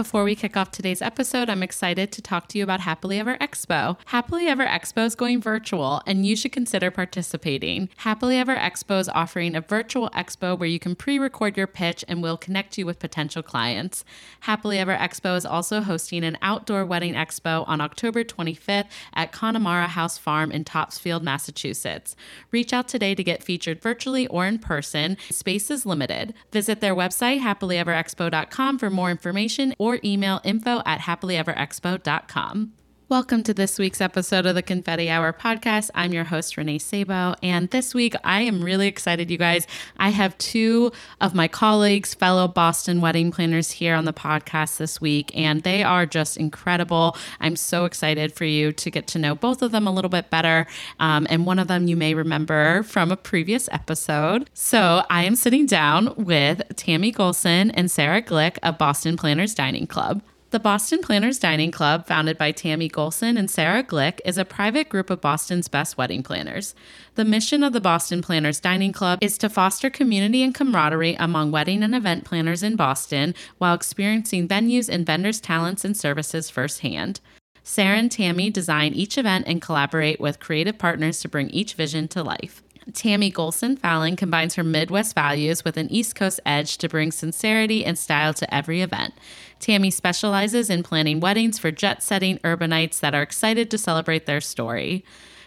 Before we kick off today's episode, I'm excited to talk to you about Happily Ever Expo. Happily Ever Expo is going virtual, and you should consider participating. Happily Ever Expo is offering a virtual expo where you can pre record your pitch and we'll connect you with potential clients. Happily Ever Expo is also hosting an outdoor wedding expo on October 25th at Connemara House Farm in Topsfield, Massachusetts. Reach out today to get featured virtually or in person. Space is limited. Visit their website, happilyeverexpo.com, for more information or or email info at happilyeverexpo.com. Welcome to this week's episode of the Confetti Hour podcast. I'm your host, Renee Sabo. And this week, I am really excited, you guys. I have two of my colleagues, fellow Boston wedding planners, here on the podcast this week, and they are just incredible. I'm so excited for you to get to know both of them a little bit better. Um, and one of them you may remember from a previous episode. So I am sitting down with Tammy Golson and Sarah Glick of Boston Planners Dining Club. The Boston Planners Dining Club, founded by Tammy Golson and Sarah Glick, is a private group of Boston's best wedding planners. The mission of the Boston Planners Dining Club is to foster community and camaraderie among wedding and event planners in Boston while experiencing venues and vendors' talents and services firsthand. Sarah and Tammy design each event and collaborate with creative partners to bring each vision to life. Tammy Golson Fallon combines her Midwest values with an East Coast edge to bring sincerity and style to every event. Tammy specializes in planning weddings for jet setting urbanites that are excited to celebrate their story.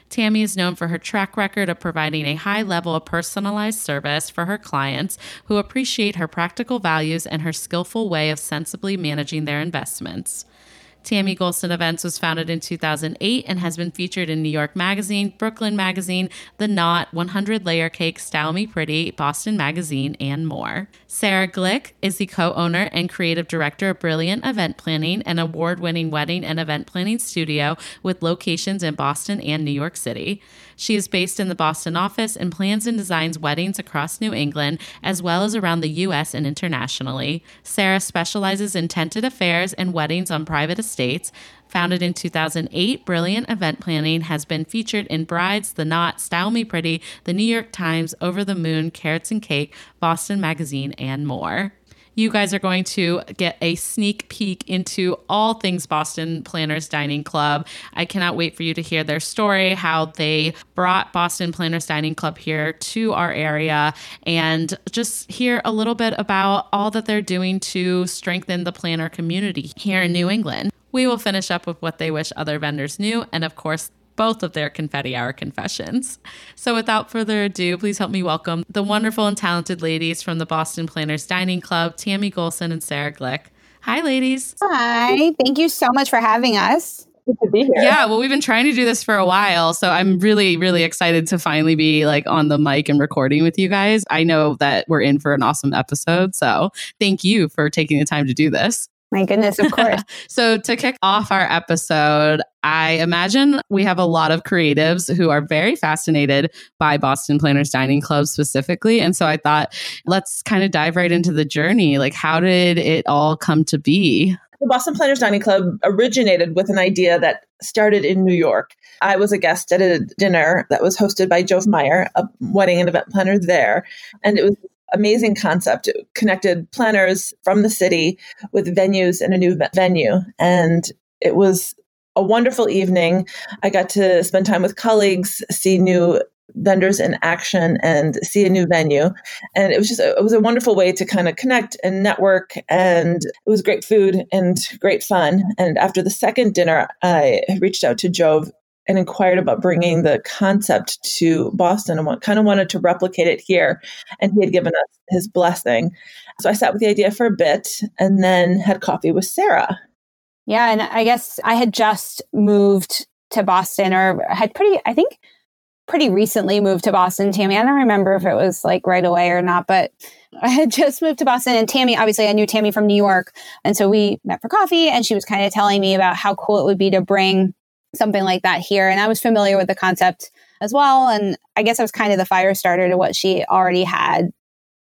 Tammy is known for her track record of providing a high level of personalized service for her clients who appreciate her practical values and her skillful way of sensibly managing their investments. Tammy Golson Events was founded in 2008 and has been featured in New York Magazine, Brooklyn Magazine, The Knot, 100 Layer Cake, Style Me Pretty, Boston Magazine, and more. Sarah Glick is the co owner and creative director of Brilliant Event Planning, an award winning wedding and event planning studio with locations in Boston and New York City. She is based in the Boston office and plans and designs weddings across New England, as well as around the U.S. and internationally. Sarah specializes in tented affairs and weddings on private estates. Founded in 2008, Brilliant Event Planning has been featured in Brides, The Knot, Style Me Pretty, The New York Times, Over the Moon, Carrots and Cake, Boston Magazine, and more you guys are going to get a sneak peek into all things Boston Planners Dining Club. I cannot wait for you to hear their story, how they brought Boston Planners Dining Club here to our area, and just hear a little bit about all that they're doing to strengthen the planner community here in New England. We will finish up with what they wish other vendors knew, and of course, both of their confetti hour confessions. So, without further ado, please help me welcome the wonderful and talented ladies from the Boston Planners Dining Club, Tammy Golson and Sarah Glick. Hi, ladies. Hi. Thank you so much for having us. Good to be here. Yeah, well, we've been trying to do this for a while, so I'm really, really excited to finally be like on the mic and recording with you guys. I know that we're in for an awesome episode, so thank you for taking the time to do this. My goodness, of course. so, to kick off our episode, I imagine we have a lot of creatives who are very fascinated by Boston Planners Dining Club specifically. And so I thought, let's kind of dive right into the journey. Like, how did it all come to be? The Boston Planners Dining Club originated with an idea that started in New York. I was a guest at a dinner that was hosted by Jove Meyer, a wedding and event planner there. And it was amazing concept. It connected planners from the city with venues in a new venue. And it was a wonderful evening. I got to spend time with colleagues, see new vendors in action and see a new venue and it was just it was a wonderful way to kind of connect and network and it was great food and great fun and after the second dinner i reached out to jove and inquired about bringing the concept to Boston and kind of wanted to replicate it here. And he had given us his blessing. So I sat with the idea for a bit and then had coffee with Sarah. Yeah. And I guess I had just moved to Boston or had pretty, I think, pretty recently moved to Boston, Tammy. I don't remember if it was like right away or not, but I had just moved to Boston and Tammy, obviously I knew Tammy from New York. And so we met for coffee and she was kind of telling me about how cool it would be to bring something like that here. And I was familiar with the concept as well. And I guess I was kind of the fire starter to what she already had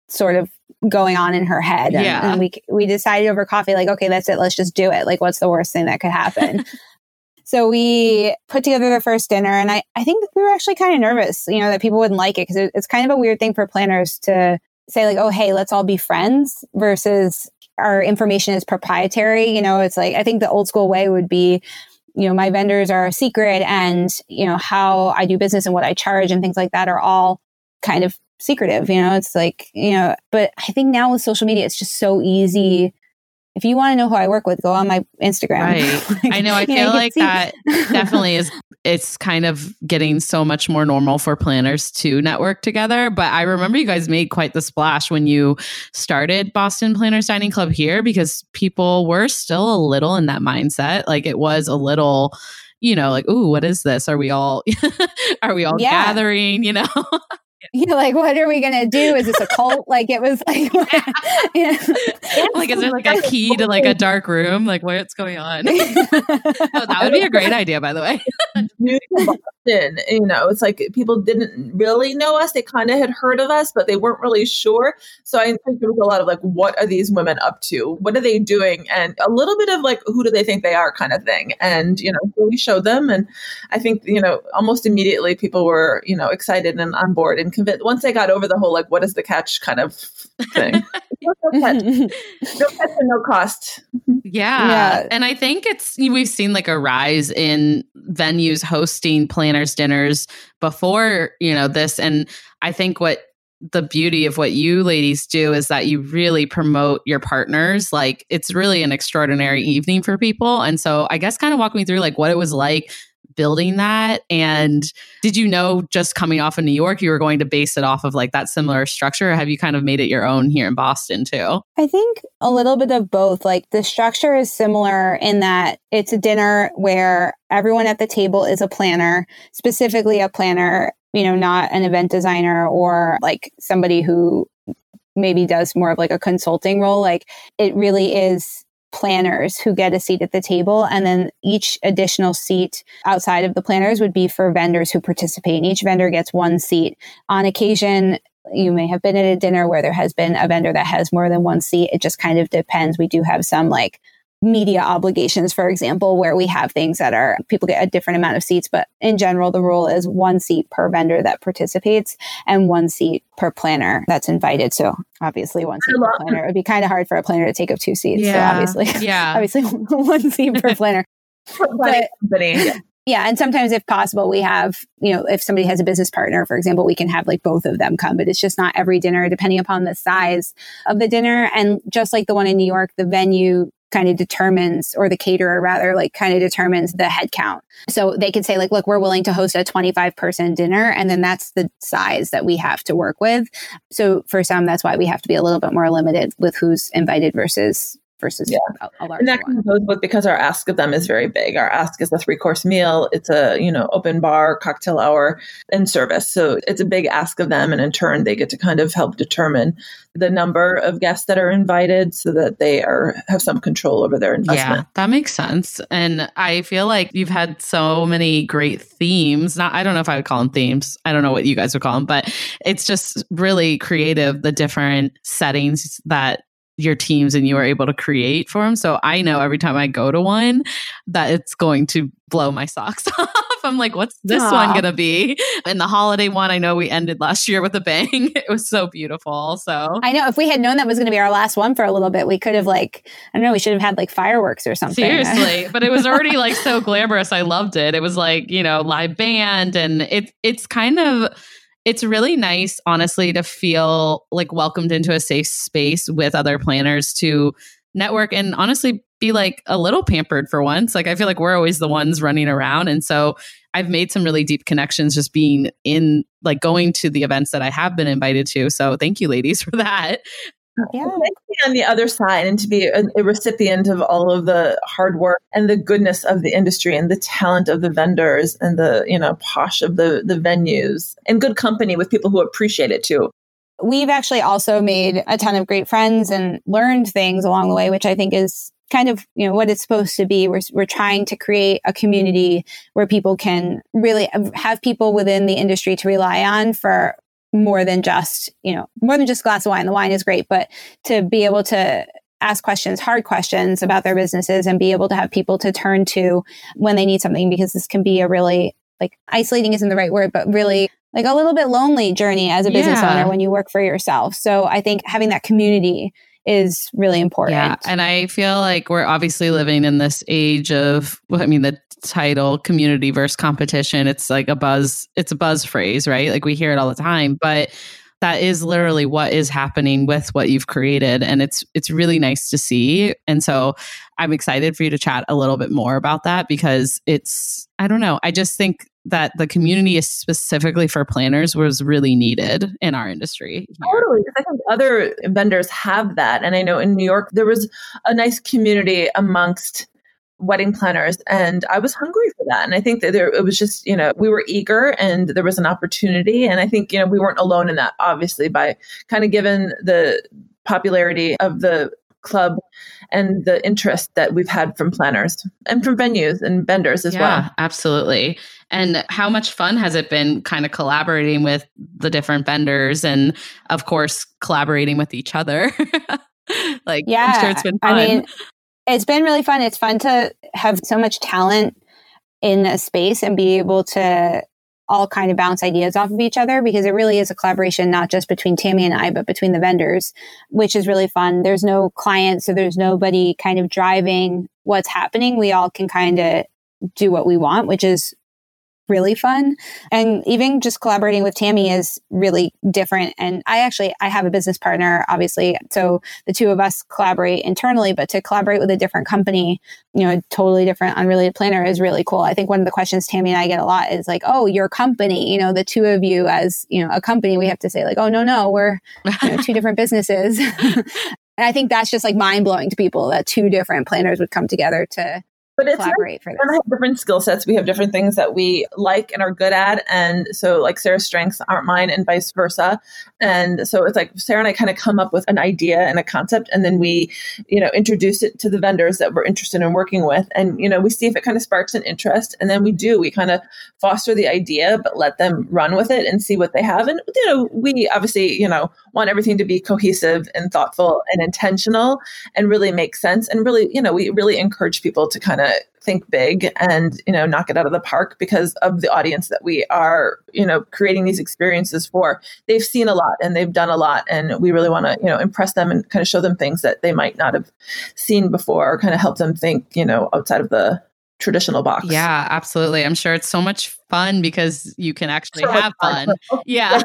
sort of going on in her head. And, Yeah. and we we decided over coffee, like, okay, that's it. Let's just do it. Like, what's the worst thing that could happen? so we put together the first dinner, and I I think we were actually kind of nervous, you know, that people wouldn't like it because it, it's kind of a weird thing for planners to say like, oh, hey, let's all be friends versus our information is proprietary. You know, it's like I think the old school way would be you know my vendors are a secret and you know how i do business and what i charge and things like that are all kind of secretive you know it's like you know but i think now with social media it's just so easy if you want to know who i work with go on my instagram Right. Like, I know. I feel can like that definitely is. It's kind of getting so much more normal for planners to network together. But I remember you guys made quite the splash when you started Boston Planners Dining Club here because people were still a little in that mindset. Like it was a little, you know, like, ooh, what is this? Are we all, are we all Yeah. gathering? You know? you're like what are we gonna do is this a cult like it was like yeah. like, is there like a key to like a dark room? Like, what's going on? oh, that would be a great idea, by the way. new Boston. You know, it's like people didn't really know us. They kind of had heard of us, but they weren't really sure. So I think there was a lot of like, what are these women up to? What are they doing? And a little bit of like, who do they think they are kind of thing. And, you know, we showed them. And I think, you know, almost immediately people were, you know, excited and on board and convinced. Once I got over the whole, like, what is the catch kind of thing. no catch, no catch and no cost. Yeah. Yeah. And I think it's we've seen like a rise in venues hosting planners dinners before, you know, this and I think what the beauty of what you ladies do is that you really promote your partners. Like it's really an extraordinary evening for people. And so I guess kind of walk me through like what it was like building that and did you know just coming off of New York you were going to base it off of like that similar structure have you kind of made it your own here in Boston too? I think a little bit of both. Like the structure is similar in that it's a dinner where everyone at the table is a planner, specifically a planner, you know, not an event designer or like somebody who maybe does more of like a consulting role. Like it really is planners who get a seat at the table and then each additional seat outside of the planners would be for vendors who participate and each vendor gets one seat on occasion you may have been at a dinner where there has been a vendor that has more than one seat. It just kind of depends. We do have some like media obligations, for example, where we have things that are people get a different amount of seats, but in general, the rule is one seat per vendor that participates and one seat per planner that's invited. So obviously, one seat per planner. It would be kind of hard for a planner to take up two seats. So obviously, Yeah. obviously, one seat per planner. But, company. Yeah, and sometimes if possible, we have, you know, if somebody has a business partner, for example, we can have like both of them come, but it's just not every dinner, depending upon the size of the dinner. And just like the one in New York, the venue kind of determines, or the caterer rather, like kind of determines the head count. So they could say, like, look, we're willing to host a 25 person dinner. And then that's the size that we have to work with. So for some, that's why we have to be a little bit more limited with who's invited versus versus Yeah. a, a large And that one. kind of goes with because our ask of them is very big. Our ask is a three course meal. It's a you know open bar, cocktail hour, and service. So it's a big ask of them, and in turn, they get to kind of help determine the number of guests that are invited, so that they are have some control over their investment. Yeah, that makes sense. And I feel like you've had so many great themes. Not, I don't know if I would call them themes. I don't know what you guys would call them, but it's just really creative the different settings that your teams and you are able to create for them. So I know every time I go to one that it's going to blow my socks off. I'm like, what's this Aw. one going to be? And the holiday one, I know we ended last year with a bang. It was so beautiful. So I know if we had known that was going to be our last one for a little bit, we could have like I don't know, we should have had like fireworks or something. Seriously, but it was already like so glamorous. I loved it. It was like, you know, live band and it it's kind of it's really nice honestly to feel like welcomed into a safe space with other planners to network and honestly be like a little pampered for once. Like I feel like we're always the ones running around and so I've made some really deep connections just being in like going to the events that I have been invited to. So thank you ladies for that. Yeah. To be on the other side and to be a, a recipient of all of the hard work and the goodness of the industry and the talent of the vendors and the you know posh of the the venues and good company with people who appreciate it too. We've actually also made a ton of great friends and learned things along the way, which I think is kind of you know what it's supposed to be we're, we're trying to create a community where people can really have people within the industry to rely on for Mm. more than just you know more than just glass of wine. The wine is great but to be able to ask questions hard questions about their businesses and be able to have people to turn to when they need something because this can be a really like isolating isn't the right word but really like a little bit lonely journey as a business yeah. owner when you work for yourself. So i think having that community is really important. Yeah. And I feel like we're obviously living in this age of, well, I mean, the title community versus competition, it's like a buzz, it's a buzz phrase, right? Like we hear it all the time, but that is literally what is happening with what you've created and it's it's really nice to see and so i'm excited for you to chat a little bit more about that because it's i don't know i just think that the community is specifically for planners was really needed in our industry. Here. Totally. I think other vendors have that. And I know in New York, there was a nice community amongst wedding planners and i was hungry for that and i think that there it was just you know we were eager and there was an opportunity and i think you know we weren't alone in that obviously by kind of given the popularity of the club and the interest that we've had from planners and from venues and vendors as well. yeah, well. Absolutely. And how much fun has it been kind of collaborating with the different vendors and of course collaborating with each other? like yeah, I'm sure it's been fun. I mean, it's been really fun. It's fun to have so much talent in a space and be able to all kind of bounce ideas off of each other because it really is a collaboration, not just between Tammy and I, but between the vendors, which is really fun. There's no client, so there's nobody kind of driving what's happening. We all can kind of do what we want, which is really fun. And even just collaborating with Tammy is really different. And I actually, I have a business partner, obviously. So the two of us collaborate internally, but to collaborate with a different company, you know, a totally different unrelated planner is really cool. I think one of the questions Tammy and I get a lot is like, oh, your company, you know, the two of you as, you know, a company, we have to say like, oh, no, no, we're you know, two different businesses. and I think that's just like mind blowing to people that two different planners would come together to but it's collaborate for this. have different skill sets. We have different things that we like and are good at, and so like Sarah's strengths aren't mine, and vice versa. And so it's like Sarah and I kind of come up with an idea and a concept, and then we, you know, introduce it to the vendors that we're interested in working with, and you know, we see if it kind of sparks an interest, and then we do. We kind of foster the idea, but let them run with it and see what they have. And you know, we obviously, you know, want everything to be cohesive and thoughtful and intentional, and really make sense. And really, you know, we really encourage people to kind of think big and you know knock it out of the park because of the audience that we are you know creating these experiences for they've seen a lot and they've done a lot and we really want to you know impress them and kind of show them things that they might not have seen before or kind of help them think you know outside of the traditional box yeah absolutely i'm sure it's so much fun because you can actually so have fun, fun. yeah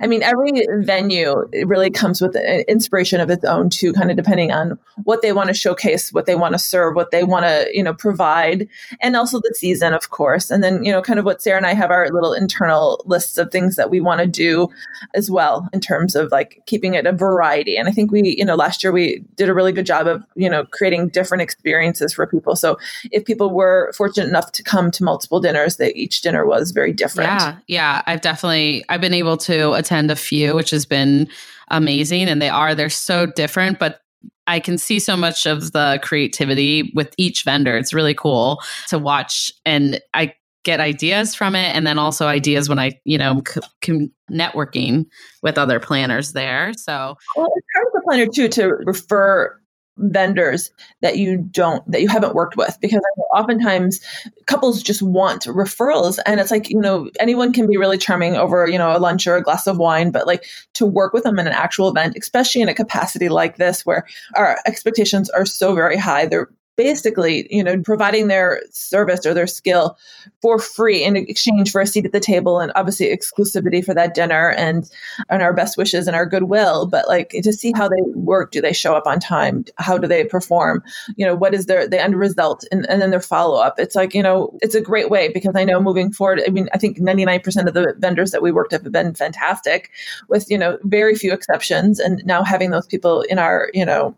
I mean, every venue really comes with an inspiration of its own too, kind of depending on what they want to showcase, what they want to serve, what they want to, you know, provide, and also the season, of course. And then, you know, kind of what Sarah and I have our little internal lists of things that we want to do as well in terms of like keeping it a variety. And I think we, you know, last year we did a really good job of, you know, creating different experiences for people. So if people were fortunate enough to come to multiple dinners, that each dinner was very different. Yeah. Yeah. I've definitely, I've been able to attend a few, which has been amazing. And they are, they're so different, but I can see so much of the creativity with each vendor. It's really cool to watch. And I get ideas from it. And then also ideas when I, you know, c- c- networking with other planners there. So, well, it's part of the planner too to refer vendors that you don't that you haven't worked with. Because oftentimes couples just want referrals and it's like you know anyone can be really charming over you know a lunch or a glass of wine but like to work with them in an actual event especially in a capacity like this where our expectations are so very high they're basically, you know, providing their service or their skill for free in exchange for a seat at the table and obviously exclusivity for that dinner and and our best wishes and our goodwill. But like to see how they work, do they show up on time? How do they perform? You know, what is their the end result and, and then their follow up? It's like, you know, it's a great way because I know moving forward, I mean, I think 99% of the vendors that we worked with have been fantastic with, you know, very few exceptions. And now having those people in our, you know,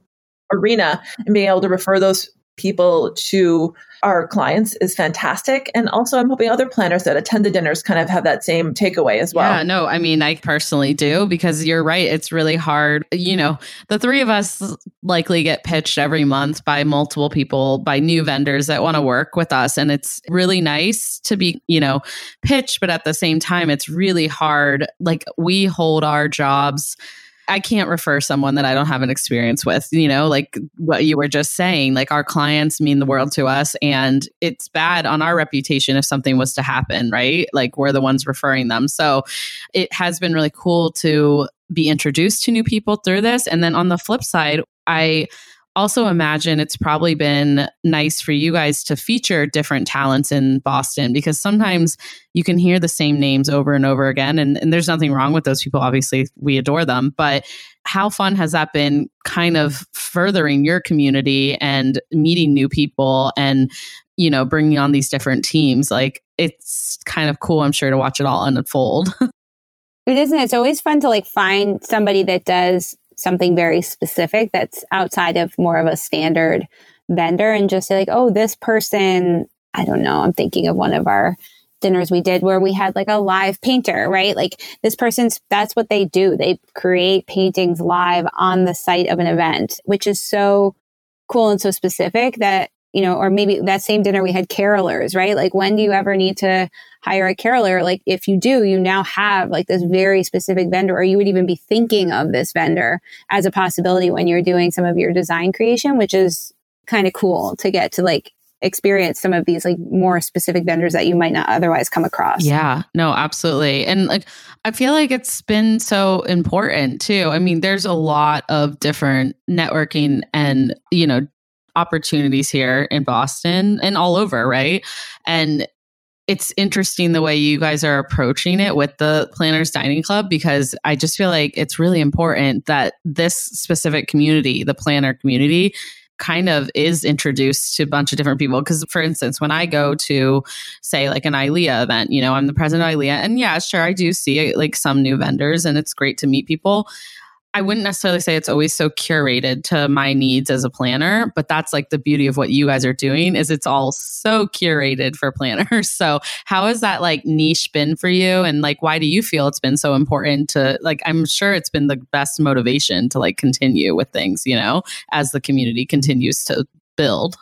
arena and being able to refer those people to our clients is fantastic. And also, I'm hoping other planners that attend the dinners kind of have that same takeaway as well. Yeah, no, I mean, I personally do because you're right. It's really hard. You know, the three of us likely get pitched every month by multiple people, by new vendors that want to work with us. And it's really nice to be, you know, pitched, but at the same time, it's really hard. Like, we hold our jobs I can't refer someone that I don't have an experience with, you know, like what you were just saying. Like our clients mean the world to us and it's bad on our reputation if something was to happen, right? Like we're the ones referring them. So it has been really cool to be introduced to new people through this. And then on the flip side, I also imagine it's probably been nice for you guys to feature different talents in Boston because sometimes you can hear the same names over and over again. And, and there's nothing wrong with those people. Obviously, we adore them. But how fun has that been kind of furthering your community and meeting new people and, you know, bringing on these different teams? Like, it's kind of cool, I'm sure, to watch it all unfold. It isn't. It's always fun to like find somebody that does something very specific that's outside of more of a standard vendor and just say like, oh, this person, I don't know, I'm thinking of one of our dinners we did where we had like a live painter, right? Like this person's, that's what they do. They create paintings live on the site of an event, which is so cool and so specific that you know, or maybe that same dinner we had carolers, right? Like when do you ever need to hire a caroler? Like if you do, you now have like this very specific vendor, or you would even be thinking of this vendor as a possibility when you're doing some of your design creation, which is kind of cool to get to like experience some of these like more specific vendors that you might not otherwise come across. Yeah, no, absolutely. And like I feel like it's been so important too. I mean, there's a lot of different networking and, you know, opportunities here in Boston and all over, right? And it's interesting the way you guys are approaching it with the Planners Dining Club because I just feel like it's really important that this specific community, the planner community, kind of is introduced to a bunch of different people. Because, for instance, when I go to, say, like an ILEA event, you know, I'm the president of ILEA, and yeah, sure, I do see like some new vendors, and it's great to meet people. I wouldn't necessarily say it's always so curated to my needs as a planner, but that's like the beauty of what you guys are doing is it's all so curated for planners. So, how has that like niche been for you and like why do you feel it's been so important to like I'm sure it's been the best motivation to like continue with things, you know, as the community continues to build.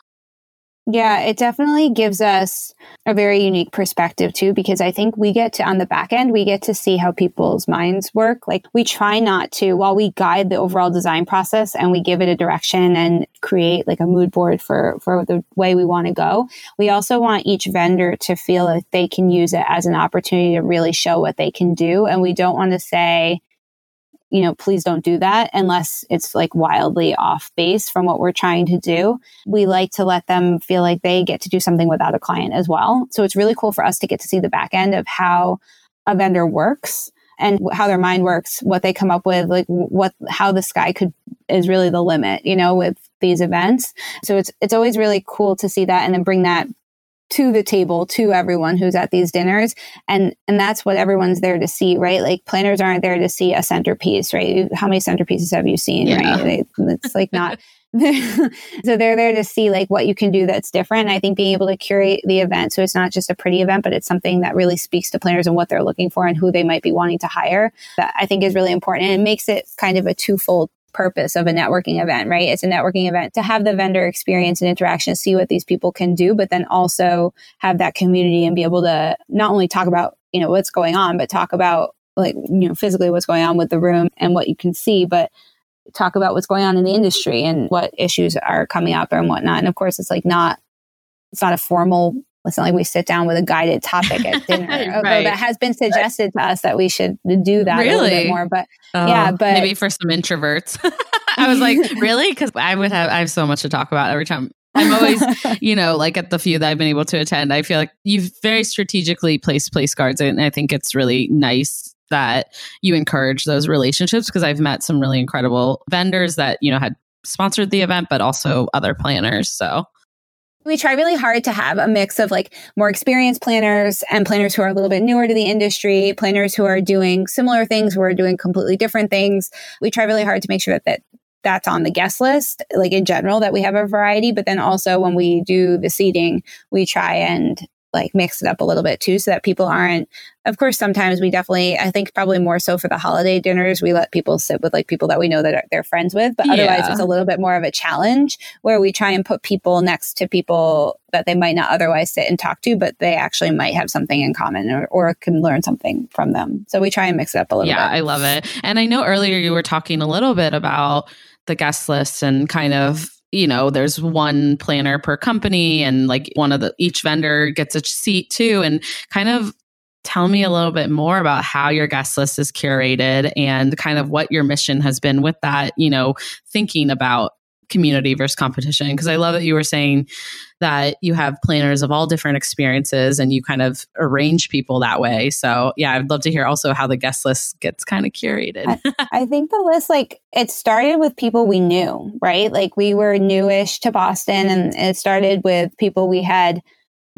Yeah, it definitely gives us a very unique perspective too, because I think we get to, on the back end, we get to see how people's minds work. Like we try not to, while we guide the overall design process and we give it a direction and create like a mood board for, for the way we want to go, we also want each vendor to feel that they can use it as an opportunity to really show what they can do. And we don't want to say, you know, please don't do that unless it's like wildly off base from what we're trying to do. We like to let them feel like they get to do something without a client as well. So it's really cool for us to get to see the back end of how a vendor works and how their mind works, what they come up with, like what, how the sky could, is really the limit, you know, with these events. So it's, it's always really cool to see that and then bring that to the table to everyone who's at these dinners. And and that's what everyone's there to see right? Like planners aren't there to see a centerpiece right? How many centerpieces have you seen yeah. right it's like not so they're there to see like what you can do that's different. I think being able to curate the event so it's not just a pretty event but it's something that really speaks to planners and what they're looking for and who they might be wanting to hire that i think is really important. And it makes it kind of a twofold purpose of a networking event, right? It's a networking event to have the vendor experience and interaction, see what these people can do, but then also have that community and be able to not only talk about, you know, what's going on, but talk about like, you know, physically what's going on with the room and what you can see, but talk about what's going on in the industry and what issues are coming up and whatnot. And of course, it's like not, it's not a formal it's not like we sit down with a guided topic at dinner. right. Although that has been suggested to us that we should do that really? a little bit more. But oh, yeah, but maybe for some introverts. I was like, really? Because I would have I have so much to talk about every time. I'm always, you know, like at the few that I've been able to attend, I feel like you've very strategically placed place cards, and I think it's really nice that you encourage those relationships because I've met some really incredible vendors that you know had sponsored the event, but also other planners. So we try really hard to have a mix of like more experienced planners and planners who are a little bit newer to the industry, planners who are doing similar things, who are doing completely different things. We try really hard to make sure that, that that's on the guest list, like in general, that we have a variety. But then also when we do the seating, we try and like mix it up a little bit too so that people aren't of course sometimes we definitely i think probably more so for the holiday dinners we let people sit with like people that we know that are, they're friends with but otherwise yeah. it's a little bit more of a challenge where we try and put people next to people that they might not otherwise sit and talk to but they actually might have something in common or, or can learn something from them. So we try and mix it up a little yeah, bit. I love it. And i know earlier you were talking a little bit about the guest list and kind of you know there's one planner per company and like one of the each vendor gets a seat too. And kind of tell me a little bit more about how your guest list is curated and kind of what your mission has been with that you know thinking about community versus competition. Because i love that you were saying that you have planners of all different experiences and you kind of arrange people that way. So yeah i'd love to hear also how the guest list gets kind of curated. I, I think the list like it started with people we knew right? Like we were newish to boston and it started with people we had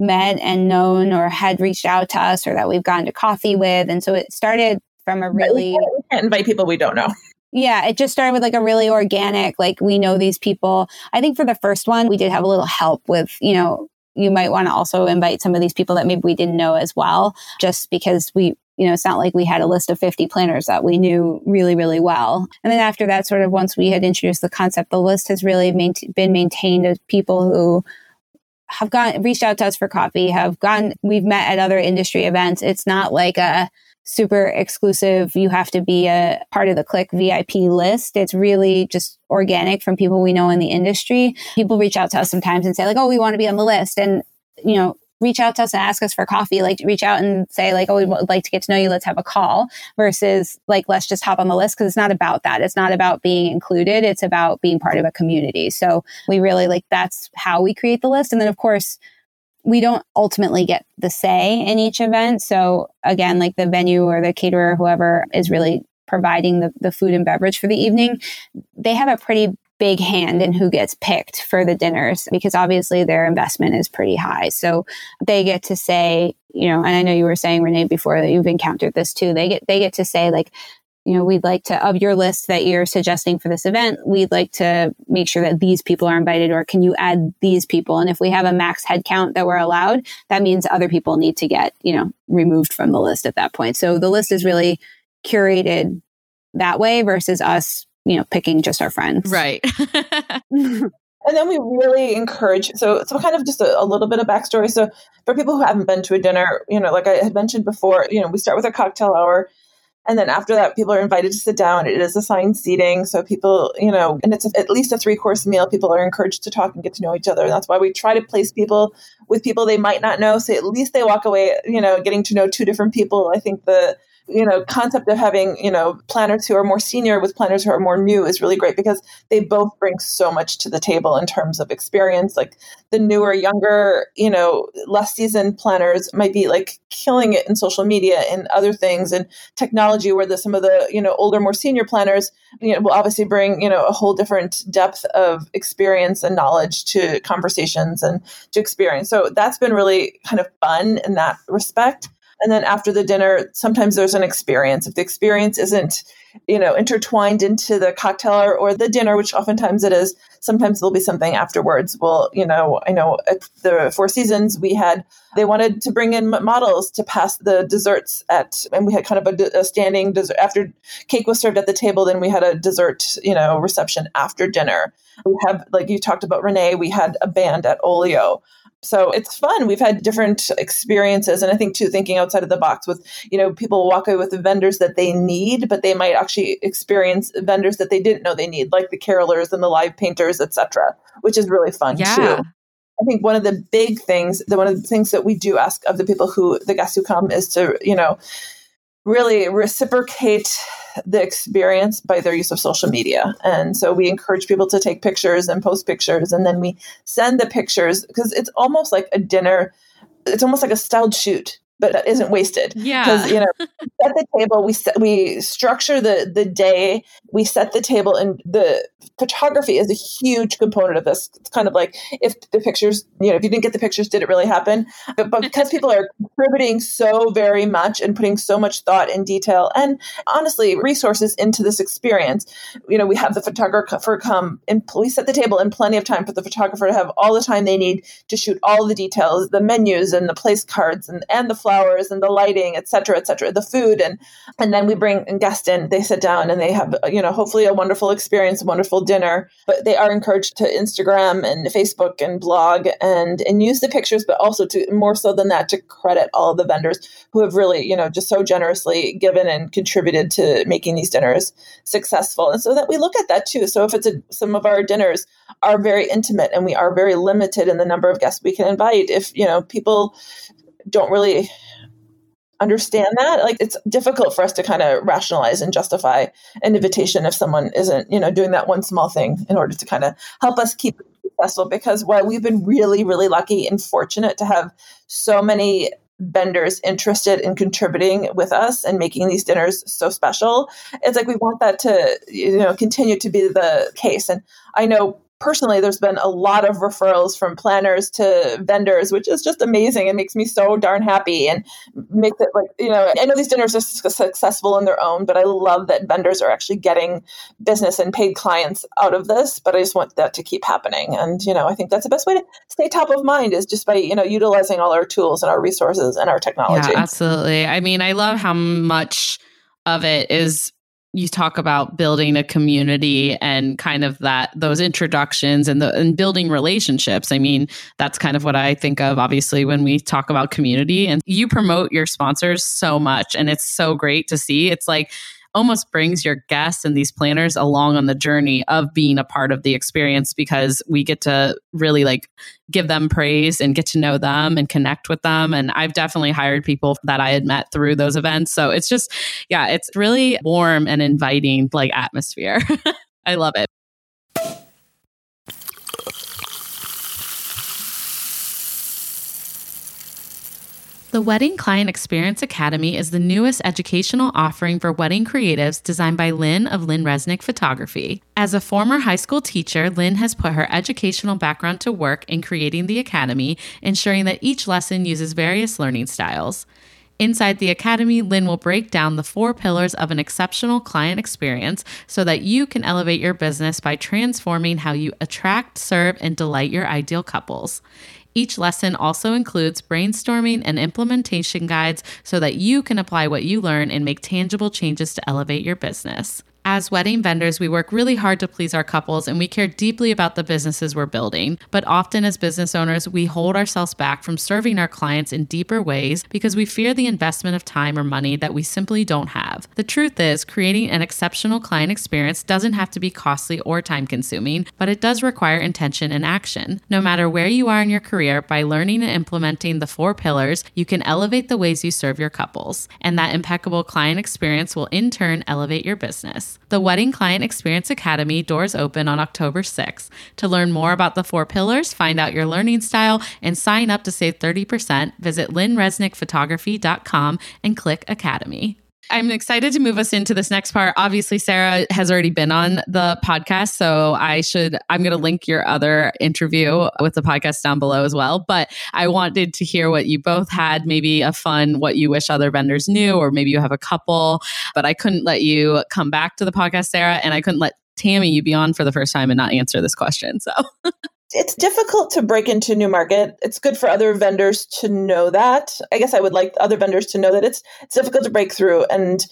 met and known or had reached out to us or that we've gone to coffee with. And so it started from a really we can't invite people we don't know yeah, it just started with like a really organic, like we know these people. I think for the first one, we did have a little help with, you know, you might want to also invite some of these people that maybe we didn't know as well, just because we, you know, it's not like we had a list of 50 planners that we knew really, really well. And then after that, sort of once we had introduced the concept, the list has really main- been maintained as people who have gone, reached out to us for coffee, have gone, we've met at other industry events. It's not like a, super exclusive. You have to be a part of the Click VIP list. It's really just organic from people we know in the industry. People reach out to us sometimes and say like, "Oh, we want to be on the list," and you know, reach out to us and ask us for coffee. Like, reach out and say like, "Oh, we would like to get to know you. Let's have a call." Versus like, let's just hop on the list because it's not about that. It's not about being included. It's about being part of a community. So we really like that's how we create the list, and then of course we don't ultimately get the say in each event. So again, like the venue or the caterer, whoever is really providing the, the food and beverage for the evening, they have a pretty big hand in who gets picked for the dinners because obviously their investment is pretty high. So they get to say, you know, and I know you were saying Renee before that you've encountered this too. They get they get to say like, you know, we'd like to, of your list that you're suggesting for this event, we'd like to make sure that these people are invited, or can you add these people? And if we have a max head count that we're allowed, that means other people need to get, you know, removed from the list at that point. So the list is really curated that way versus us, you know, picking just our friends. Right. And then we really encourage, so so kind of just a, a, little bit of backstory. So for people who haven't been to a dinner, you know, like I had mentioned before, you know, we start with a cocktail hour. And then after that, people are invited to sit down. It is assigned seating. So people, you know, and it's at least a three course meal. People are encouraged to talk and get to know each other. And that's why we try to place people with people they might not know. So at least they walk away, you know, getting to know two different people. I think the you know concept of having you know planners who are more senior with planners who are more new is really great because they both bring so much to the table in terms of experience. Like the newer younger you know less seasoned planners might be like killing it in social media and other things and technology where the some of the you know older more senior planners you know will obviously bring you know a whole different depth of experience and knowledge to conversations and to experience. So that's been really kind of fun in that respect and then after the dinner sometimes there's an experience. If the experience isn't you know intertwined into the cocktail or, or the dinner which oftentimes it is sometimes there'll be something afterwards. Well you know i know at the four seasons we had they wanted to bring in models to pass the desserts at and we had kind of a, a standing dessert after cake was served at the table then we had a dessert you know reception after dinner. We have like you talked about renee we had a band at olio so it's fun. We've had different experiences. And I think too, thinking outside of the box with, you know, people walk away with the vendors that they need, but they might actually experience vendors that they didn't know they need, like the carolers and the live painters, etc., which is really fun yeah. too. I think one of the big things, the one of the things that we do ask of the people who the guests who come is to, you know, really reciprocate the experience by their use of social media. And so we encourage people to take pictures and post pictures, and then we send the pictures because it's almost like a dinner. It's almost like a styled shoot. But that isn't wasted. Yeah. Because, you know, at the table, we set, we structure the, the day, we set the table, and the photography is a huge component of this. It's kind of like if the pictures, you know, if you didn't get the pictures, did it really happen? But, but because people are contributing so very much and putting so much thought and detail and honestly resources into this experience, you know, we have the photographer come and we set the table in plenty of time for the photographer to have all the time they need to shoot all the details, the menus and the place cards and, and the flowers and the lighting, et cetera, et cetera, the food. And, and then we bring a guest in, they sit down and they have, you know, hopefully a wonderful experience, a wonderful dinner, but they are encouraged to Instagram and Facebook and blog and, and use the pictures, but also to more so than that, to credit all the vendors who have really, you know, just so generously given and contributed to making these dinners successful. And so that we look at that too. So if it's a, some of our dinners are very intimate and we are very limited in the number of guests we can invite, if, you know, people don't really understand that. Like it's difficult for us to kind of rationalize and justify an invitation if someone isn't you know doing that one small thing in order to kind of help us keep successful. Because while we've been really really lucky and fortunate to have so many vendors interested in contributing with us and making these dinners so special it's like we want that to you know continue to be the case. And i know personally, there's been a lot of referrals from planners to vendors, which is just amazing. It makes me so darn happy and makes it like, you know, I know these dinners are successful in their own, but I love that vendors are actually getting business and paid clients out of this. But I just want that to keep happening. And, you know, I think that's the best way to stay top of mind is just by, you know, utilizing all our tools and our resources and our technology. Yeah, absolutely. I mean, I love how much of it is you talk about building a community and kind of that those introductions and the and building relationships. I mean, that's kind of what I think of obviously when we talk about community and you promote your sponsors so much and it's so great to see. It's like almost brings your guests and these planners along on the journey of being a part of the experience because we get to really like give them praise and get to know them and connect with them. And I've definitely hired people that I had met through those events. So it's just, yeah, it's really warm and inviting like atmosphere. I love it. The Wedding Client Experience Academy is the newest educational offering for wedding creatives designed by Lynn of Lynn Resnick Photography. As a former high school teacher, Lynn has put her educational background to work in creating the academy, ensuring that each lesson uses various learning styles. Inside the Academy, Lynn will break down the four pillars of an exceptional client experience so that you can elevate your business by transforming how you attract, serve, and delight your ideal couples. Each lesson also includes brainstorming and implementation guides so that you can apply what you learn and make tangible changes to elevate your business. As wedding vendors, we work really hard to please our couples and we care deeply about the businesses we're building. But often, as business owners, we hold ourselves back from serving our clients in deeper ways because we fear the investment of time or money that we simply don't have. The truth is, creating an exceptional client experience doesn't have to be costly or time consuming, but it does require intention and action. No matter where you are in your career, by learning and implementing the four pillars, you can elevate the ways you serve your couples. And that impeccable client experience will in turn elevate your business. The Wedding Client Experience Academy doors open on October 6th. To learn more about the four pillars, find out your learning style, and sign up to save 30%, visit lynnresnickphotography.com and click Academy. I'm mm-hmm. excited to move us into this next part. Obviously, Sarah has already been on the podcast, so I should, I'm going to link your other interview with the podcast down below as well. But I wanted to hear what you both had, maybe a fun, what you wish other vendors knew, or maybe you have a couple, but I couldn't let you come back to the podcast, Sarah, and I couldn't let Tammy, you be on for the first time and not answer this question. So it's difficult to break into new market. It's good for other vendors to know that. I guess I would like other vendors to know that it's it's difficult to break through and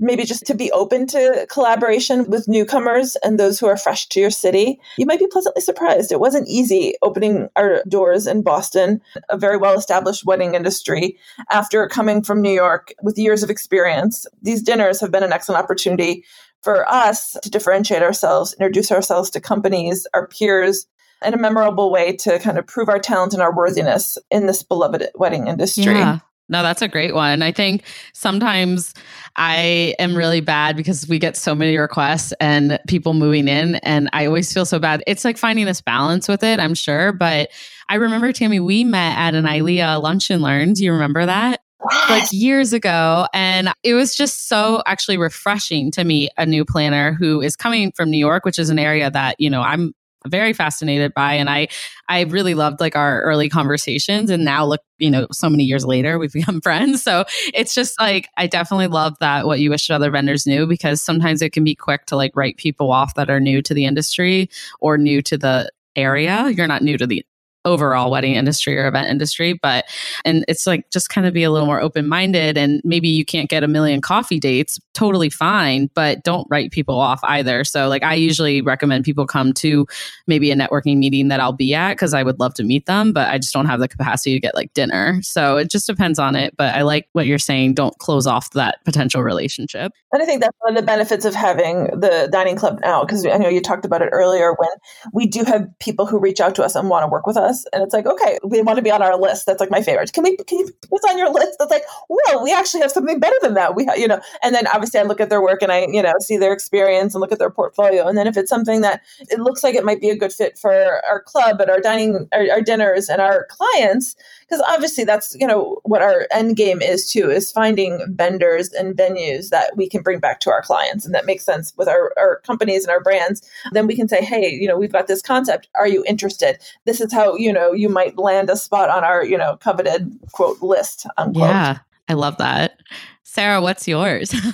maybe just to be open to collaboration with newcomers and those who are fresh to your city. You might be pleasantly surprised. It wasn't easy opening our doors in Boston, a very well established wedding industry, after coming from New York with years of experience. These dinners have been an excellent opportunity for us to differentiate ourselves, introduce ourselves to companies, our peers, and a memorable way to kind of prove our talent and our worthiness in this beloved wedding industry. Yeah. No, that's a great one. I think sometimes I am really bad because we get so many requests and people moving in, and I always feel so bad. It's like finding this balance with it, I'm sure. But I remember, Tammy, we met at an ILEA lunch and learn. Do you remember that? like years ago. And it was just so actually refreshing to meet a new planner who is coming from New York, which is an area that, you know, I'm very fascinated by and i i really loved like our early conversations and now look you know so many years later we've become friends. So it's just like i definitely love that what you wish other vendors knew because sometimes it can be quick to like write people off that are new to the industry or new to the area. You're not new to the overall wedding industry or event industry but and it's like just kind of be a little more open minded and maybe you can't get a million coffee dates totally fine but don't write people off either. So like i usually recommend people come to maybe a networking meeting that i'll be at because i would love to meet them but i just don't have the capacity to get like dinner. So it just depends on it but i like what you're saying don't close off that potential relationship. And i think that's one of the benefits of having the dining club now because i know you talked about it earlier when we do have people who reach out to us and want to work with us And it's like, okay, we want to be on our list. That's like my favorite. Can we, can you put on your list? That's like, well, we actually have something better than that. We, ha-, you know, and then obviously I look at their work and I, you know, see their experience and look at their portfolio. And then if it's something that it looks like it might be a good fit for our club and our dining, our, our dinners and our clients, because obviously that's, you know, what our end game is too, is finding vendors and venues that we can bring back to our clients. And that makes sense with our, our companies and our brands. Then we can say, hey, you know, we've got this concept. Are you interested? This is how you know you might land a spot on our you know coveted quote list unquote. yeah i love that sarah what's yours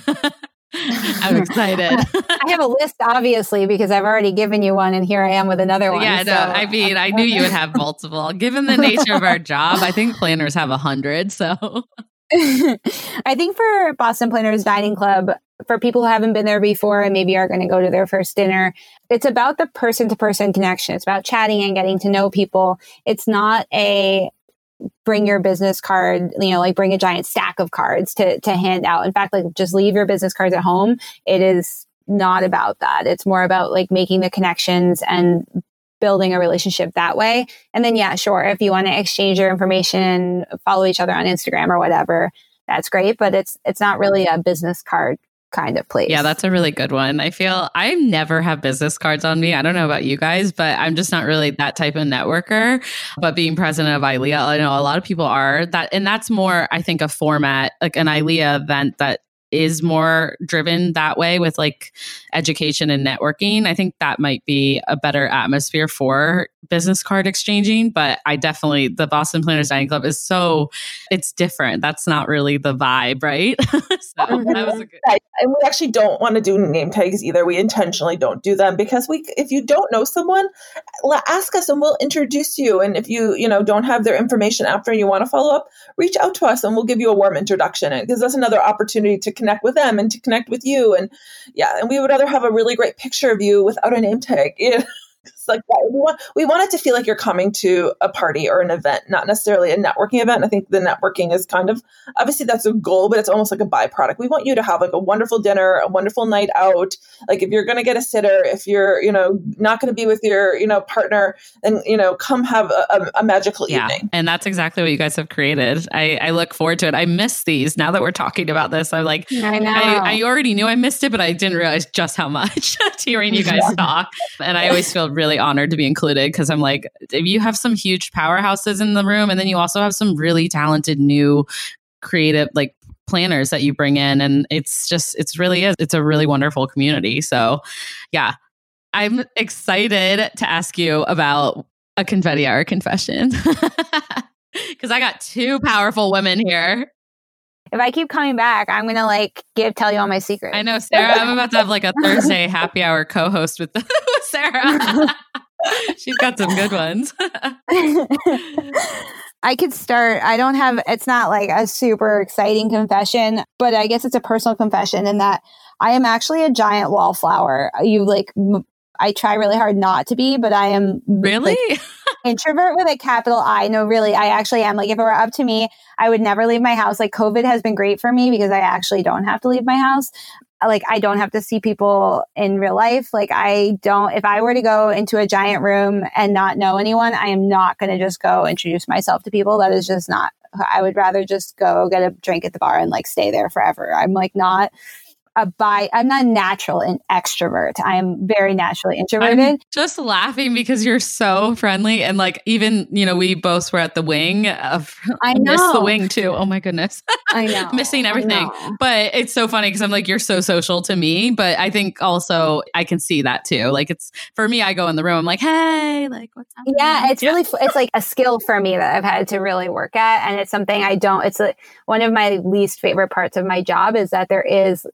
I'm excited. I have a list, obviously, because I've already given you one, and here I am with another one. Yeah, so. no, I mean, I knew you would have multiple. Given the nature of our job, I think planners have a hundred. So, I think for Boston Planners Dining Club, for people who haven't been there before and maybe are going to go to their first dinner, it's about the person to person connection. It's about chatting and getting to know people. It's not a bring your business card, you know, like bring a giant stack of cards to, to hand out. In fact, like just leave your business cards at home. It is not about that. It's more about like making the connections and building a relationship that way. And then, yeah, sure. If you want to exchange your information, follow each other on Instagram or whatever, that's great. But it's, it's not really a business card kind of place. Yeah, that's a really good one. I feel I never have business cards on me. I don't know about you guys, but I'm just not really that type of networker. But being president of ILEA, I know a lot of people are that, and that's more, I think, a format like an ILEA event that is more driven that way with like education and networking, I think that might be a better atmosphere for business card exchanging. But I definitely, the Boston Planners Dining Club is so, it's different. That's not really the vibe, right? so mm-hmm. that was a good. And we actually don't want to do name tags either. We intentionally don't do them because we, if you don't know someone, ask us and we'll introduce you. And if you, you know, don't have their information after and you want to follow up, reach out to us and we'll give you a warm introduction. Because that's another opportunity to connect with them and to connect with you. And yeah, and we would rather have a really great picture of you without a name tag. You know? It's like we want we want it to feel like you're coming to a party or an event, not necessarily a networking event. And I think the networking is kind of obviously that's a goal, but it's almost like a byproduct. We want you to have like a wonderful dinner, a wonderful night out. Like if you're going to get a sitter, if you're you know not going to be with your you know partner, then you know come have a, a, a magical yeah, evening. And that's exactly what you guys have created. I, I look forward to it. I miss these now that we're talking about this. I'm like I know I, I already knew I missed it, but I didn't realize just how much hearing you guys yeah. talk. And I always feel really honored to be included because I'm like, you have some huge powerhouses in the room, and then you also have some really talented new creative like planners that you bring in and it's just it's really is it's a really wonderful community. So yeah i'm excited to ask you about a confetti hour confession. Because i got two powerful women here if I keep coming back, I'm gonna like give tell you all my secrets. I know, Sarah. I'm about to have like a Thursday happy hour co-host with, with Sarah. She's got some good ones. I could start. I don't have, it's not like a super exciting confession, but I guess it's a personal confession in that I am actually a giant wallflower. You like, I try really hard not to be, but I am really like, introvert with a capital I. No, really, I actually am. Like, if it were up to me, I would never leave my house. Like, COVID has been great for me because I actually don't have to leave my house like I don't have to see people in real life. Like I don't if I were to go into a giant room and not know anyone, I am not going to just go introduce myself to people. That is just not I would rather just go get a drink at the bar and like stay there forever. I'm like not a bi. I'm not natural an extrovert. I am very naturally introverted. I'm just laughing because you're so friendly and like even you know we both were at the wing of I miss the wing too. Oh my goodness, I know missing everything. know. But it's so funny because I'm like you're so social to me, but I think also I can see that too. Like it's for me, I go in the room, I'm like, hey, like what's up? Yeah, it's really it's like a skill for me that I've had to really work at, and it's something I don't. It's a, one of my least favorite parts of my job is that there is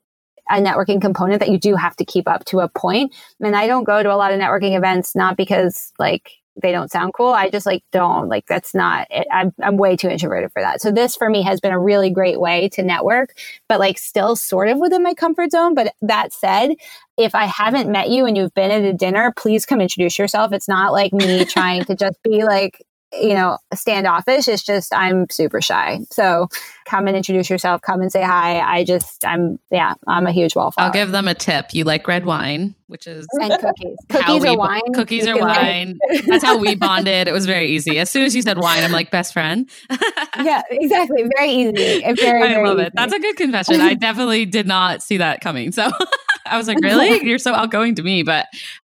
a networking component that you do have to keep up to a point. And I don't go to a lot of networking events not because like they don't sound cool. I just like don't like that's not it. I'm I'm way too introverted for that. So this for me has been a really great way to network, but like still sort of within my comfort zone. But that said, if I haven't met you and you've been at a dinner, please come introduce yourself. It's not like me trying to just be like you know, standoffish. It's just I'm super shy. So come and introduce yourself. Come and say hi. I just I'm yeah, I'm a huge wallflower. I'll give them a tip. You like red wine, which is and cookies. Cookies are bo- wine. Cookies are like- wine. That's how we bonded. It was very easy. As soon as you said wine, I'm like best friend. yeah, exactly. Very easy. Very, I very love easy. it. That's a good confession. I definitely did not see that coming. So I was like, really? You're so outgoing to me. But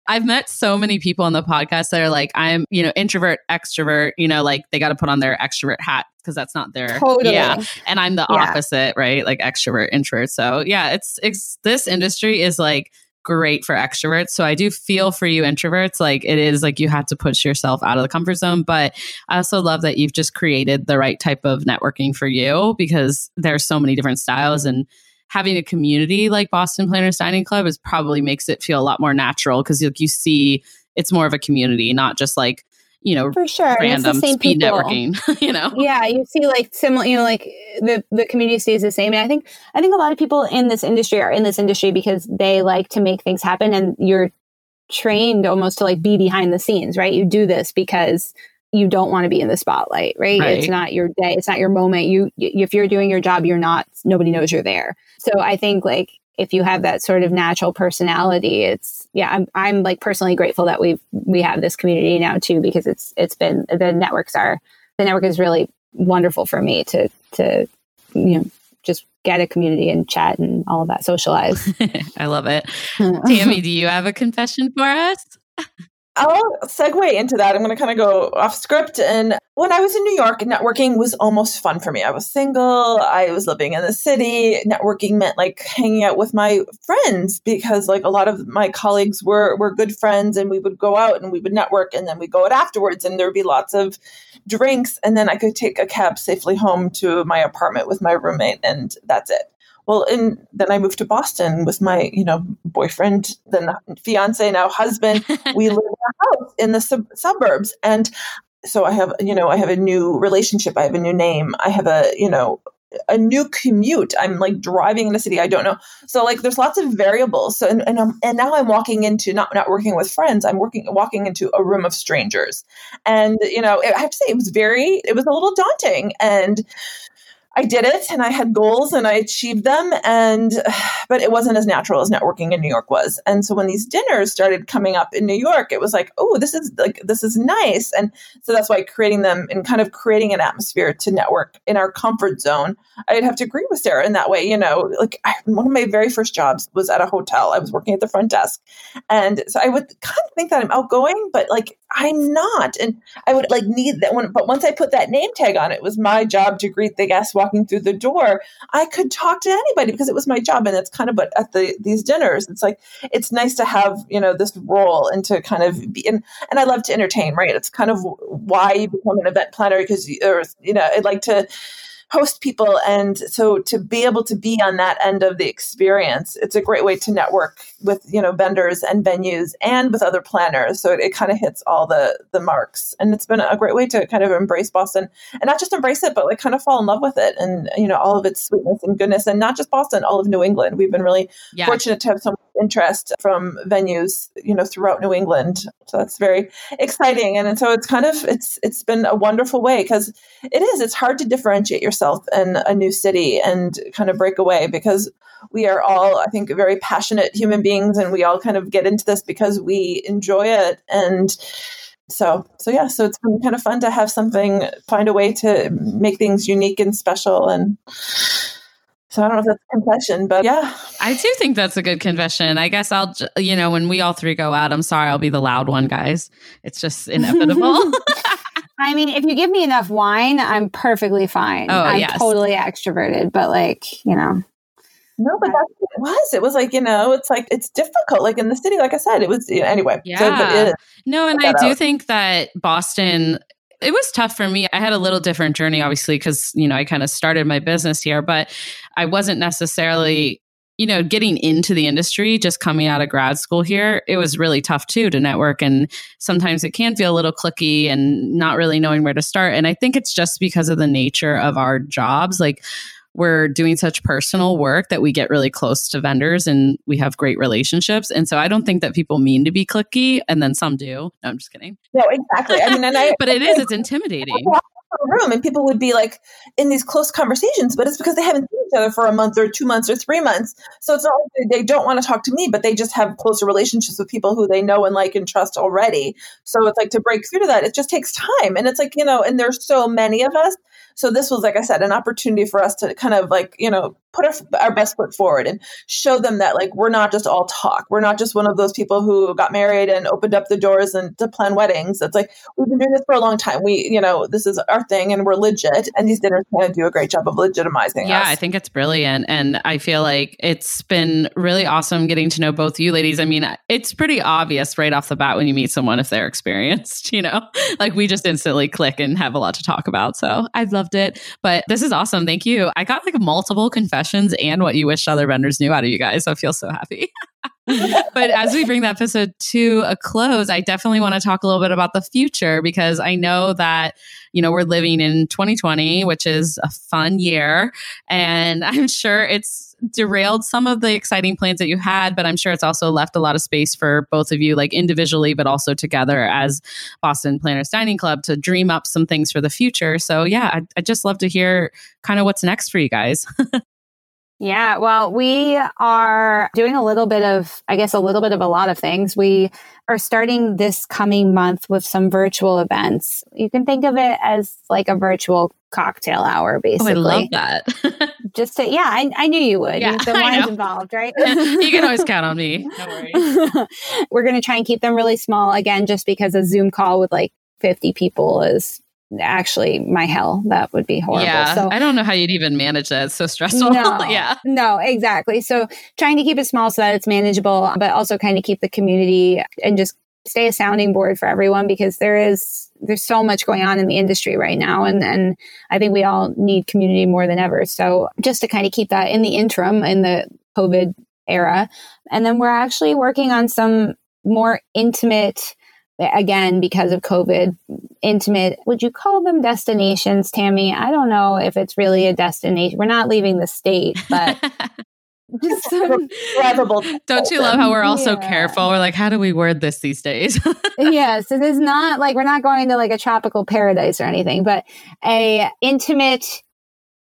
I've met so many people on the podcast that are like, I'm, you know, introvert, extrovert, you know, like they got to put on their extrovert hat because that's not their, Totally. yeah. And I'm the Yeah. opposite, right? Like extrovert, introvert. So yeah, it's, it's, this industry is like, great for extroverts. So I do feel for you introverts. Like it is like you have to push yourself out of the comfort zone. But I also love that you've just created the right type of networking for you because there's so many different styles and having a community like Boston Planners Dining Club is probably makes it feel a lot more natural because like you see it's more of a community, not just like, you know, For sure. And it's the random same speed people. networking, you know? yeah you see like similar you know like the the community stays the same and i think i think a lot of people in this industry are in this industry because they like to make things happen and you're trained almost to like be behind the scenes right you do this because you don't want to be in the spotlight right? Right. it's not your day it's not your moment you if you're doing your job you're not nobody knows you're there so i think like if you have that sort of natural personality it's yeah i'm, I'm like personally grateful that we've we have this community now too because it's it's been the networks are the network is really wonderful for me to to you know just get a community and chat and all of that socialize I love it. Tammy, do you have a confession for us? I'll segue into that. I'm going to kind of go off script. And when I was in New York, networking was almost fun for me. I was single. I was living in the city. Networking meant like hanging out with my friends because like a lot of my colleagues were were good friends, and we would go out and we would network, and then we'd go out afterwards, and there would be lots of drinks, and then I could take a cab safely home to my apartment with my roommate, and that's it. Well, and then I moved to Boston with my, you know, boyfriend, then fiance, now husband. we live in a house in the sub- suburbs, and so I have, you know, I have a new relationship. I have a new name. I have a, you know, a new commute. I'm like driving in a city I don't know. So like, there's lots of variables. So and and, I'm, and now I'm walking into not not working with friends. I'm working walking into a room of strangers, and you know, I have to say it was very, it was a little daunting and. I did it and I had goals and I achieved them and but it wasn't as natural as networking in New York was. And so when these dinners started coming up in New York, it was like, oh, this is like this is nice. And so that's why creating them and kind of creating an atmosphere to network in our comfort zone. I'd have to agree with Sarah in that way, you know, like I, one of my very first jobs was at a hotel. I was working at the front desk. And so I would kind of think that I'm outgoing, but like I'm not. And I would like need that one. But once I put that name tag on, it was my job to greet the guests walking through the door. I could talk to anybody because it was my job. And it's kind of but at the these dinners, it's like it's nice to have, you know, this role and to kind of be and, and I love to entertain, right? It's kind of why you become an event planner because you, or, you know, I'd like to host people. And so to be able to be on that end of the experience it's a great way to network with you know vendors and venues and with other planners. So it, it kind of hits all the the marks. And it's been a great way to kind of embrace boston and not just embrace it but like kind of fall in love with it and you know all of its sweetness and goodness. And not just boston all of new england. We've been really Yeah. fortunate to have some interest from venues you know throughout new england. So that's very exciting. And, and so it's kind of it's it's been a wonderful way because it is it's hard to differentiate yourself in a new city and kind of break away because we are all i think very passionate human beings and we all kind of get into this because we enjoy it and so so yeah so it's been kind of fun to have something find a way to make things unique and special and So I don't know if that's a confession, but yeah. I do think that's a good confession. I guess I'll, you know, when we all three go out, I'm sorry, I'll be the loud one, guys. It's just inevitable. I mean, if you give me enough wine, I'm perfectly fine. Oh, I'm yes. totally extroverted, but like, you know. No, but that's what it was. It was like, you know, it's like, it's difficult. Like in the city, like I said, it was, you know, anyway. Yeah. So, but it, No, and I do out. think that Boston it was tough for me. I had a little different journey obviously cuz you know, I kind of started my business here, but I wasn't necessarily you know, getting into the industry, just coming out of grad school here, it was really tough too to network. And sometimes it can feel a little clicky and not really knowing where to start. And I think it's just because of the nature of our jobs. Like, we're doing such personal work that we get really close to vendors and we have great relationships. And so I don't think that people mean to be clicky, and then some do. No, I'm just kidding. no, exactly. I mean, and I, But it is, it's intimidating. Room and people would be like in these close conversations, but it's because they haven't seen each other for a month or two months or three months. So it's not like they don't want to talk to me, but they just have closer relationships with people who they know and like and trust already. So it's like to break through to that, it just takes time. And it's like, you know, and there's so many of us. So this was, like I said, an opportunity for us to kind of like, you know, put our, our best foot forward and show them that like we're not just all talk. We're not just one of those people who got married and opened up the doors and to plan weddings. It's like we've been doing this for a long time. We, you know, this is our thing and we're legit. And these dinners kind of do a great job of legitimizing Yeah, us. I think it's brilliant. And I feel like it's been really awesome getting to know both you ladies. I mean, it's pretty obvious right off the bat when you meet someone if they're experienced, you know, like we just instantly click and have a lot to talk about. So I've loved it. But this is awesome. Thank you. I got like multiple confessions and what you wish other vendors knew out of you guys. So I feel so happy. but as we bring that episode to a close, I definitely want to talk a little bit about the future because I know that, you know, we're living in 2020, which is a fun year. And I'm sure it's derailed some of the exciting plans that you had, but I'm sure it's also left a lot of space for both of you, like individually, but also together as Boston Planners Dining Club to dream up some things for the future. So, yeah, I'd, I'd just love to hear kind of what's next for you guys. Yeah, well, we are doing a little bit of, I guess, a little bit of a lot of things. We are starting this coming month with some virtual events. You can think of it as like a virtual cocktail hour, oh, basically. I love that. Just to, yeah, I, I knew you would. Yeah, the wine's involved, right? you can always count on me. No worries. We're going to try and keep them really small again, just because a Zoom call with like 50 people is actually my hell. That would be horrible. Yeah, So I don't know how you'd even manage that. It's so stressful. No, yeah. no, exactly. So trying to keep it small so that it's manageable, but also kind of keep the community and just stay a sounding board for everyone because there is there's so much going on in the industry right now and and I think we all need community more than ever. So just to kind of keep that in the interim in the COVID era. And then we're actually working on some more intimate again because of covid intimate would you call them destinations tammy i don't know if it's really a destination we're not leaving the state but just some, Lovable. Don't you love how we're all so careful? We're like, how do we word this these days? yes it is not like we're not going to like a tropical paradise or anything but a intimate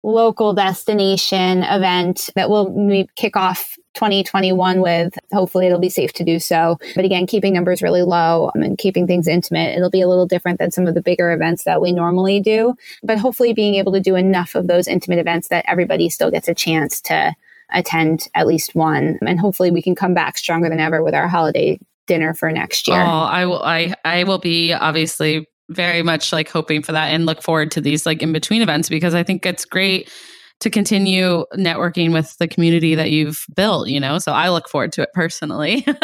local destination event that will kick off 2021 with hopefully it'll be safe to do so but again keeping numbers really low um, and keeping things intimate it'll be a little different than some of the bigger events that we normally do but hopefully being able to do enough of those intimate events that everybody still gets a chance to attend at least one and hopefully we can come back stronger than ever with our holiday dinner for next year. oh, I will. I I will be obviously very much like hoping for that and look forward to these like in between events because I think it's great to continue networking with the community that you've built. You know, so I look forward to it personally.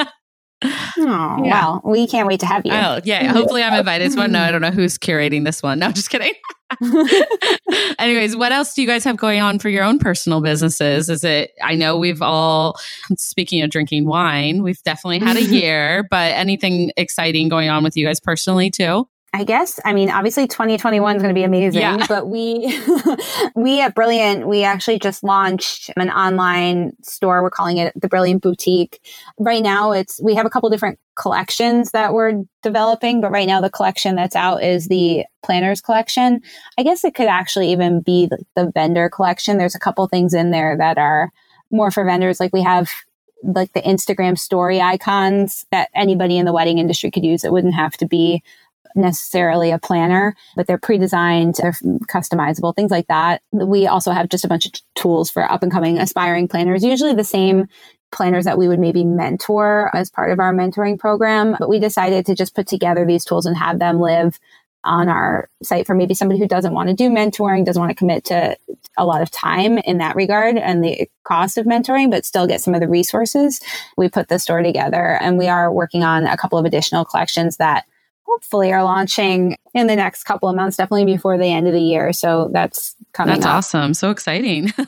Oh, Yeah. well, we can't wait to have you. oh yeah, hopefully I'm invited to one. No, I don't know who's curating this one. No, just kidding. Anyways, what else do you guys have going on for your own personal businesses? Is it, I know we've all, speaking of drinking wine, we've definitely had a year, but anything exciting going on with you guys personally too? I guess. I mean, obviously 2021 is going to be amazing, Yeah. but we we at Brilliant, we actually just launched an online store. We're calling it the Brilliant Boutique. Right now it's we have a couple different collections that we're developing, but right now the collection that's out is the planners collection. I guess it could actually even be the, the vendor collection. There's a couple things in there that are more for vendors like we have like the Instagram story icons that anybody in the wedding industry could use. It wouldn't have to be necessarily a planner, but they're pre-designed, they're customizable, things like that. We also have just a bunch of tools for up and coming aspiring planners, usually the same planners that we would maybe mentor as part of our mentoring program. But we decided to just put together these tools and have them live on our site for maybe somebody who doesn't want to do mentoring, doesn't want to commit to a lot of time in that regard and the cost of mentoring, but still get some of the resources. We put the store together and we are working on a couple of additional collections that hopefully are launching in the next couple of months, definitely before the end of the year. So that's coming. That's up. awesome. So exciting.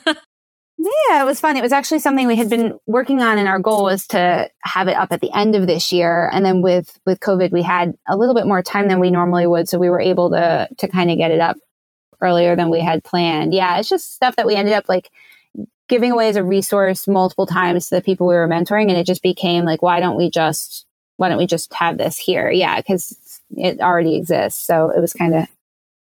Yeah, it was fun. It was actually something we had been working on and our goal was to have it up at the end of this year. And then with with COVID, we had a little bit more time than we normally would, so we were able to to kind of get it up earlier than we had planned. Yeah, it's just stuff that we ended up like giving away as a resource multiple times to the people we were mentoring and it just became like why don't we just why don't we just have this here? Yeah, cuz it already exists. So it was kind of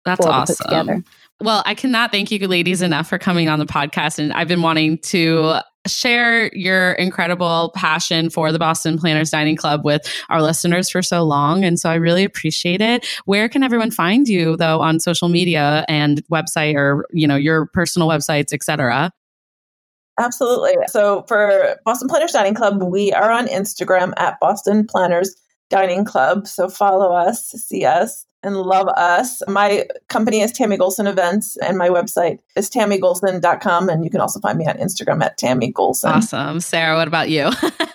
That's awesome. Well, I cannot thank you ladies enough for coming on the podcast. And I've been wanting to share your incredible passion for the Boston Planners Dining Club with our listeners for so long. And so I really appreciate it. Where can everyone find you though on social media and website or, you know, your personal websites, etc.? Absolutely. So for Boston Planners Dining Club, we are on Instagram at Boston Planners Dining Club. So follow us, see us and love us. My company is Tammy Golson Events, and my website is tammygolson.com. And you can also find me on Instagram at Tammy Golson. Awesome. Sarah, what about you?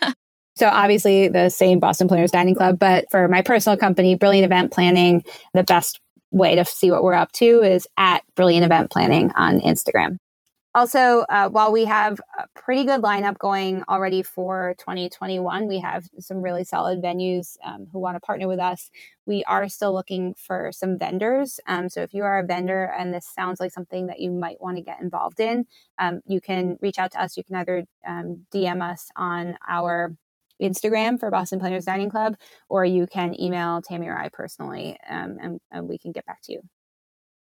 so, obviously, the same Boston Planners Dining Club, but for my personal company, Brilliant Event Planning, the best way to see what we're up to is at Brilliant Event Planning on Instagram. Also, uh, while we have a pretty good lineup going already for 2021, we have some really solid venues um, who want to partner with us. We are still looking for some vendors. Um, so if you are a vendor and this sounds like something that you might want to get involved in, um, you can reach out to us. You can either DM um, us on our Instagram for Boston Planners Dining Club, or you can email Tammy or I personally, um, and, and we can get back to you.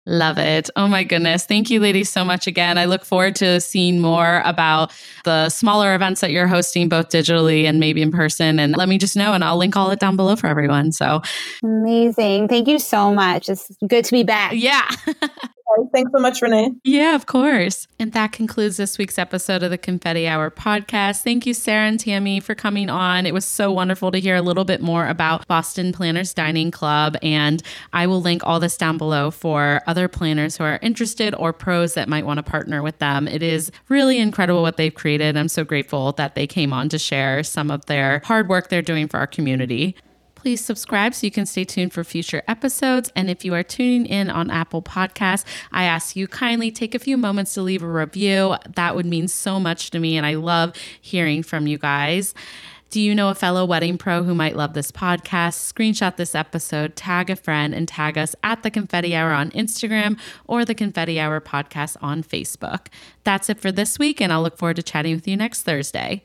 Love it. Oh my goodness. Thank you, ladies, so much again. I look forward to seeing more about the smaller events that you're hosting, both digitally and maybe in person. And let me just know, and I'll link all it down below for everyone. So amazing. Thank you so much. It's good to be back. Yeah. Thanks so much, Renee. Yeah, of course. And that concludes this week's episode of the Confetti Hour podcast. Thank you, Sarah and Tammy, for coming on. It was so wonderful to hear a little bit more about Boston Planners Dining Club. And I will link all this down below for other planners who are interested or pros that might want to partner with them. It is really incredible what they've created. I'm so grateful that they came on to share some of their hard work they're doing for our community please subscribe so you can stay tuned for future episodes. And if you are tuning in on Apple Podcasts, I ask you kindly take a few moments to leave a review. That would mean so much to me. And I love hearing from you guys. Do you know a fellow wedding pro who might love this podcast? Screenshot this episode, tag a friend, and tag us at the Confetti Hour on Instagram or the Confetti Hour podcast on Facebook. That's it for this week, and I'll look forward to chatting with you next Thursday.